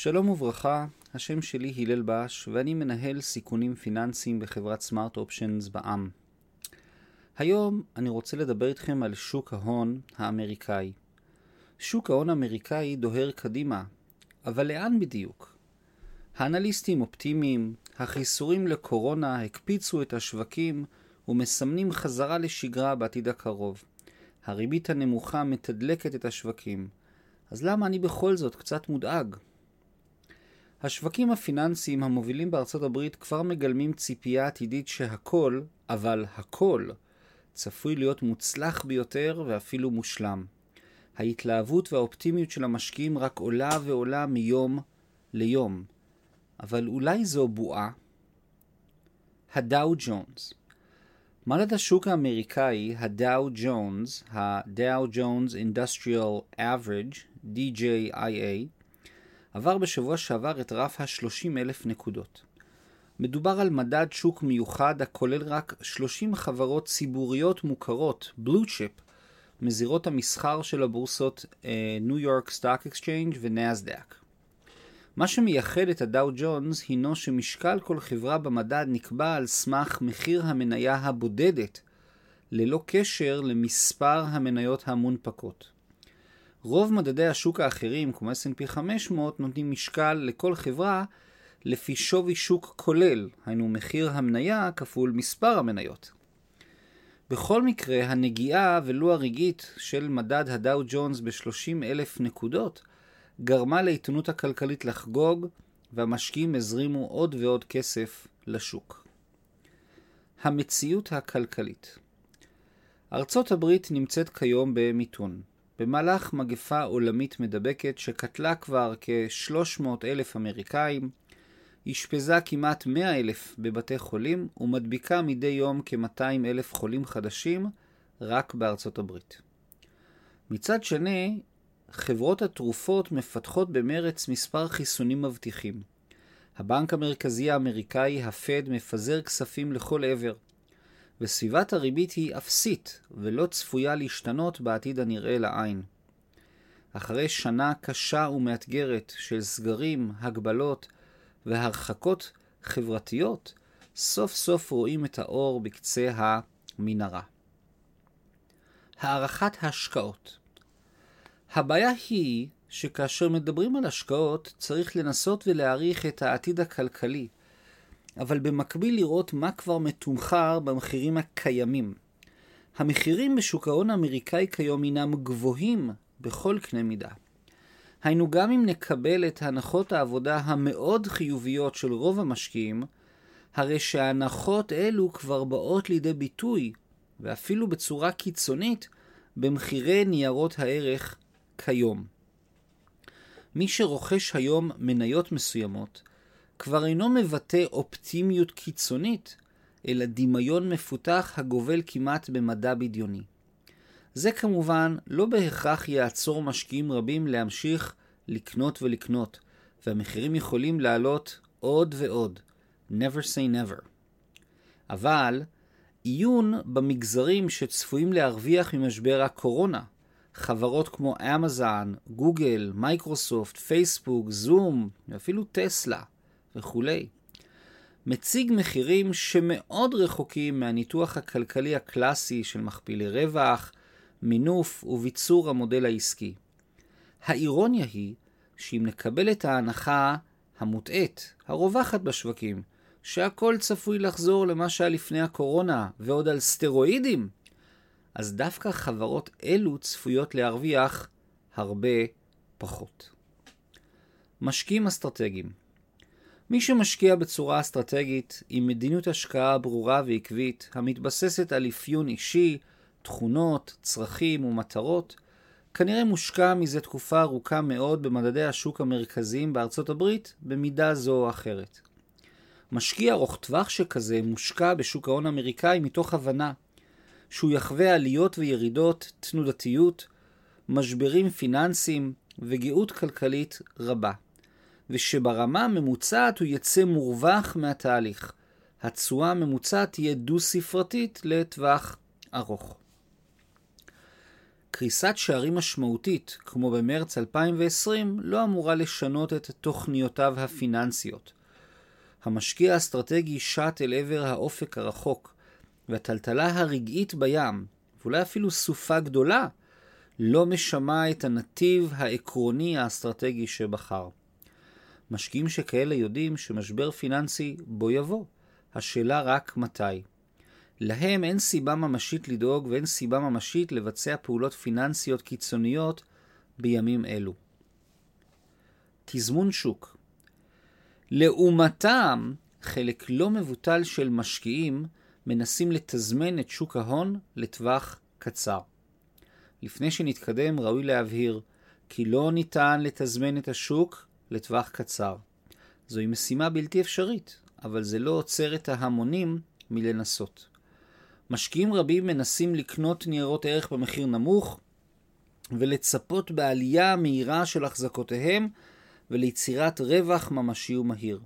שלום וברכה, השם שלי הלל בש ואני מנהל סיכונים פיננסיים בחברת סמארט אופשנס בע"מ. היום אני רוצה לדבר איתכם על שוק ההון האמריקאי. שוק ההון האמריקאי דוהר קדימה, אבל לאן בדיוק? האנליסטים אופטימיים, החיסורים לקורונה הקפיצו את השווקים ומסמנים חזרה לשגרה בעתיד הקרוב. הריבית הנמוכה מתדלקת את השווקים. אז למה אני בכל זאת קצת מודאג? השווקים הפיננסיים המובילים בארצות הברית כבר מגלמים ציפייה עתידית שהכל, אבל הכל, צפוי להיות מוצלח ביותר ואפילו מושלם. ההתלהבות והאופטימיות של המשקיעים רק עולה ועולה מיום ליום. אבל אולי זו בועה? הדאו ג'ונס מדד השוק האמריקאי, הדאו ג'ונס, ה-Dow Jones Industrial Average, DJIA, עבר בשבוע שעבר את רף ה-30 אלף נקודות. מדובר על מדד שוק מיוחד הכולל רק 30 חברות ציבוריות מוכרות, blue chip, מזירות המסחר של הבורסות New York Stock Exchange ונאסד"ק. מה שמייחד את הדאו ג'ונס הינו שמשקל כל חברה במדד נקבע על סמך מחיר המניה הבודדת, ללא קשר למספר המניות המונפקות. רוב מדדי השוק האחרים, כמו S&P 500, נותנים משקל לכל חברה לפי שווי שוק כולל, היינו מחיר המניה כפול מספר המניות. בכל מקרה, הנגיעה ולו הרגעית של מדד הדאו ג'ונס ב-30 אלף נקודות גרמה לעיתונות הכלכלית לחגוג, והמשקיעים הזרימו עוד ועוד כסף לשוק. המציאות הכלכלית ארצות הברית נמצאת כיום במיתון. במהלך מגפה עולמית מדבקת שקטלה כבר כ-300 אלף אמריקאים, אשפזה כמעט 100 אלף בבתי חולים ומדביקה מדי יום כ-200 אלף חולים חדשים רק בארצות הברית. מצד שני, חברות התרופות מפתחות במרץ מספר חיסונים מבטיחים. הבנק המרכזי האמריקאי, הפד, מפזר כספים לכל עבר, וסביבת הריבית היא אפסית ולא צפויה להשתנות בעתיד הנראה לעין. אחרי שנה קשה ומאתגרת של סגרים, הגבלות והרחקות חברתיות, סוף סוף רואים את האור בקצה המנהרה. הערכת השקעות הבעיה היא שכאשר מדברים על השקעות צריך לנסות ולהעריך את העתיד הכלכלי, אבל במקביל לראות מה כבר מתומחר במחירים הקיימים. המחירים בשוק ההון האמריקאי כיום הינם גבוהים בכל קנה מידה. היינו גם אם נקבל את הנחות העבודה המאוד חיוביות של רוב המשקיעים, הרי שהנחות אלו כבר באות לידי ביטוי, ואפילו בצורה קיצונית, במחירי ניירות הערך כיום. מי שרוכש היום מניות מסוימות, כבר אינו מבטא אופטימיות קיצונית, אלא דמיון מפותח הגובל כמעט במדע בדיוני. זה כמובן לא בהכרח יעצור משקיעים רבים להמשיך לקנות ולקנות, והמחירים יכולים לעלות עוד ועוד. never say never. אבל עיון במגזרים שצפויים להרוויח ממשבר הקורונה, חברות כמו אמזון, גוגל, מייקרוסופט, פייסבוק, זום, ואפילו טסלה וכולי, מציג מחירים שמאוד רחוקים מהניתוח הכלכלי הקלאסי של מכפילי רווח, מינוף וביצור המודל העסקי. האירוניה היא שאם נקבל את ההנחה המוטעית, הרווחת בשווקים, שהכל צפוי לחזור למה שהיה לפני הקורונה, ועוד על סטרואידים, אז דווקא חברות אלו צפויות להרוויח הרבה פחות. משקיעים אסטרטגיים מי שמשקיע בצורה אסטרטגית עם מדיניות השקעה ברורה ועקבית, המתבססת על אפיון אישי, תכונות, צרכים ומטרות, כנראה מושקע מזה תקופה ארוכה מאוד במדדי השוק המרכזיים בארצות הברית, במידה זו או אחרת. משקיע ארוך טווח שכזה מושקע בשוק ההון האמריקאי מתוך הבנה שהוא יחווה עליות וירידות, תנודתיות, משברים פיננסיים וגאות כלכלית רבה, ושברמה הממוצעת הוא יצא מורווח מהתהליך. התשואה הממוצעת תהיה דו-ספרתית לטווח ארוך. קריסת שערים משמעותית, כמו במרץ 2020, לא אמורה לשנות את תוכניותיו הפיננסיות. המשקיע האסטרטגי שט אל עבר האופק הרחוק, והטלטלה הרגעית בים, ואולי אפילו סופה גדולה, לא משמע את הנתיב העקרוני האסטרטגי שבחר. משקיעים שכאלה יודעים שמשבר פיננסי בו יבוא, השאלה רק מתי. להם אין סיבה ממשית לדאוג ואין סיבה ממשית לבצע פעולות פיננסיות קיצוניות בימים אלו. תזמון שוק לעומתם, חלק לא מבוטל של משקיעים מנסים לתזמן את שוק ההון לטווח קצר. לפני שנתקדם, ראוי להבהיר כי לא ניתן לתזמן את השוק לטווח קצר. זוהי משימה בלתי אפשרית, אבל זה לא עוצר את ההמונים מלנסות. משקיעים רבים מנסים לקנות ניירות ערך במחיר נמוך ולצפות בעלייה מהירה של החזקותיהם וליצירת רווח ממשי ומהיר.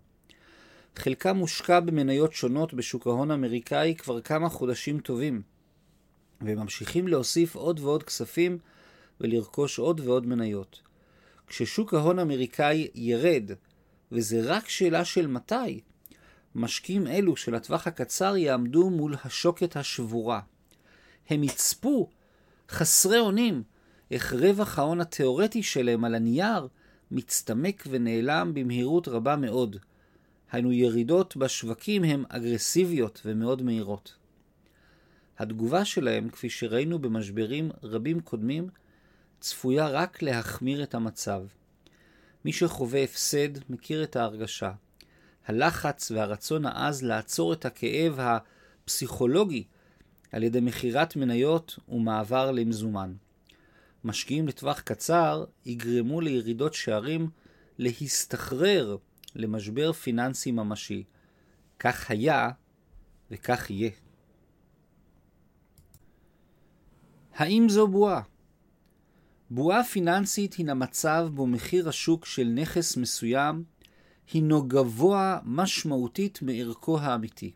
חלקם מושקע במניות שונות בשוק ההון האמריקאי כבר כמה חודשים טובים, וממשיכים להוסיף עוד ועוד כספים ולרכוש עוד ועוד מניות. כששוק ההון האמריקאי ירד, וזה רק שאלה של מתי, משקיעים אלו של הטווח הקצר יעמדו מול השוקת השבורה. הם יצפו, חסרי אונים, איך רווח ההון התאורטי שלהם על הנייר מצטמק ונעלם במהירות רבה מאוד. היינו ירידות בשווקים הן אגרסיביות ומאוד מהירות. התגובה שלהם, כפי שראינו במשברים רבים קודמים, צפויה רק להחמיר את המצב. מי שחווה הפסד מכיר את ההרגשה. הלחץ והרצון העז לעצור את הכאב הפסיכולוגי על ידי מכירת מניות ומעבר למזומן. משקיעים לטווח קצר יגרמו לירידות שערים להסתחרר למשבר פיננסי ממשי. כך היה וכך יהיה. האם זו בועה? בועה פיננסית הינה מצב בו מחיר השוק של נכס מסוים הינו גבוה משמעותית מערכו האמיתי.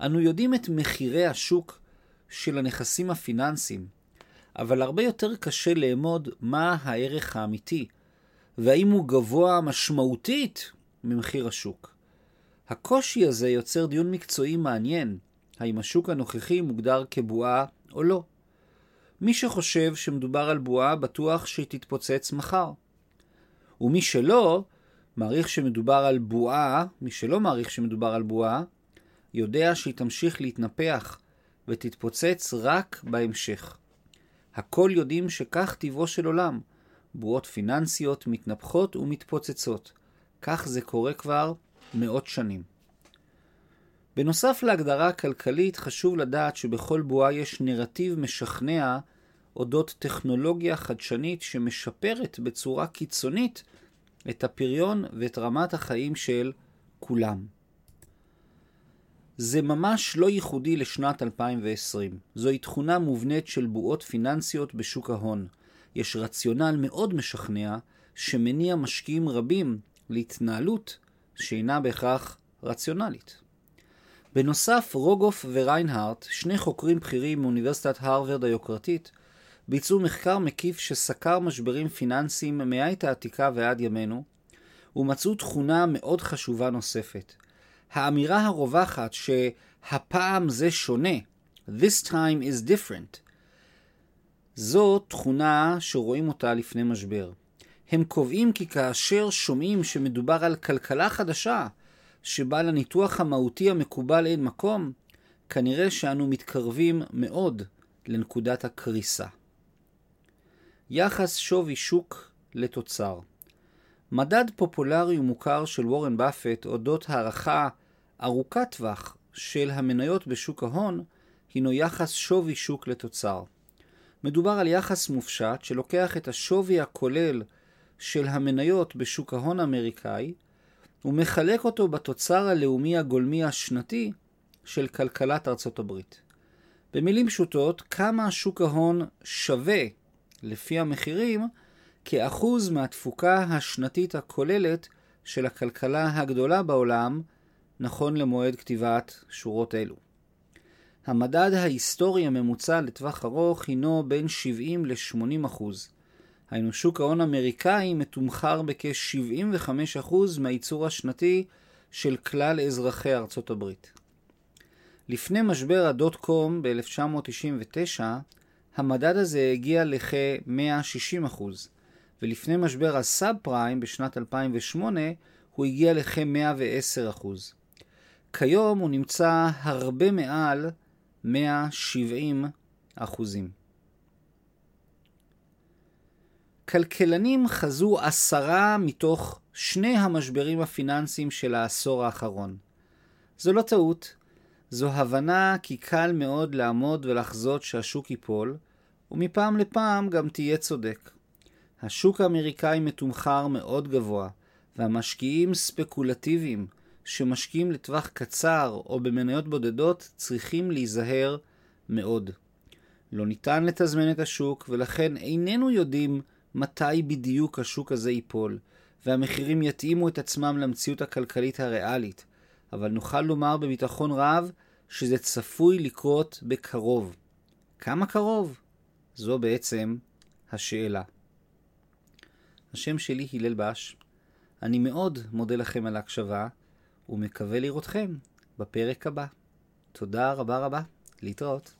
אנו יודעים את מחירי השוק של הנכסים הפיננסיים, אבל הרבה יותר קשה לאמוד מה הערך האמיתי, והאם הוא גבוה משמעותית ממחיר השוק. הקושי הזה יוצר דיון מקצועי מעניין, האם השוק הנוכחי מוגדר כבועה או לא. מי שחושב שמדובר על בועה בטוח שהיא תתפוצץ מחר. ומי שלא, מעריך שמדובר על בועה, מי שלא מעריך שמדובר על בועה, יודע שהיא תמשיך להתנפח ותתפוצץ רק בהמשך. הכל יודעים שכך טבעו של עולם. בועות פיננסיות מתנפחות ומתפוצצות. כך זה קורה כבר מאות שנים. בנוסף להגדרה הכלכלית, חשוב לדעת שבכל בועה יש נרטיב משכנע אודות טכנולוגיה חדשנית שמשפרת בצורה קיצונית את הפריון ואת רמת החיים של כולם. זה ממש לא ייחודי לשנת 2020. זוהי תכונה מובנית של בועות פיננסיות בשוק ההון. יש רציונל מאוד משכנע שמניע משקיעים רבים להתנהלות שאינה בהכרח רציונלית. בנוסף, רוגוף וריינהארט, שני חוקרים בכירים מאוניברסיטת הרווארד היוקרתית, ביצעו מחקר מקיף שסקר משברים פיננסיים מהעת העתיקה ועד ימינו, ומצאו תכונה מאוד חשובה נוספת. האמירה הרווחת שהפעם זה שונה, this time is different, זו תכונה שרואים אותה לפני משבר. הם קובעים כי כאשר שומעים שמדובר על כלכלה חדשה, שבה לניתוח המהותי המקובל אין מקום, כנראה שאנו מתקרבים מאוד לנקודת הקריסה. יחס שווי שוק לתוצר מדד פופולרי ומוכר של וורן באפט אודות הערכה ארוכת טווח של המניות בשוק ההון הינו יחס שווי שוק לתוצר. מדובר על יחס מופשט שלוקח את השווי הכולל של המניות בשוק ההון האמריקאי ומחלק אותו בתוצר הלאומי הגולמי השנתי של כלכלת ארצות הברית. במילים פשוטות, כמה שוק ההון שווה לפי המחירים כאחוז מהתפוקה השנתית הכוללת של הכלכלה הגדולה בעולם נכון למועד כתיבת שורות אלו. המדד ההיסטורי הממוצע לטווח ארוך הינו בין 70 ל-80 אחוז. היינו שוק ההון אמריקאי מתומחר בכ-75 אחוז מהייצור השנתי של כלל אזרחי ארצות הברית. לפני משבר הדוט קום ב-1999, המדד הזה הגיע לכ-160 אחוז, ולפני משבר הסאב פריים בשנת 2008 הוא הגיע לכ-110 אחוז. כיום הוא נמצא הרבה מעל 170 אחוזים. כלכלנים חזו עשרה מתוך שני המשברים הפיננסיים של העשור האחרון. זו לא טעות, זו הבנה כי קל מאוד לעמוד ולחזות שהשוק ייפול, ומפעם לפעם גם תהיה צודק. השוק האמריקאי מתומחר מאוד גבוה, והמשקיעים ספקולטיביים שמשקיעים לטווח קצר או במניות בודדות צריכים להיזהר מאוד. לא ניתן לתזמן את השוק, ולכן איננו יודעים מתי בדיוק השוק הזה ייפול, והמחירים יתאימו את עצמם למציאות הכלכלית הריאלית, אבל נוכל לומר בביטחון רב שזה צפוי לקרות בקרוב. כמה קרוב? זו בעצם השאלה. השם שלי הלל בש. אני מאוד מודה לכם על ההקשבה, ומקווה לראותכם בפרק הבא. תודה רבה רבה, להתראות.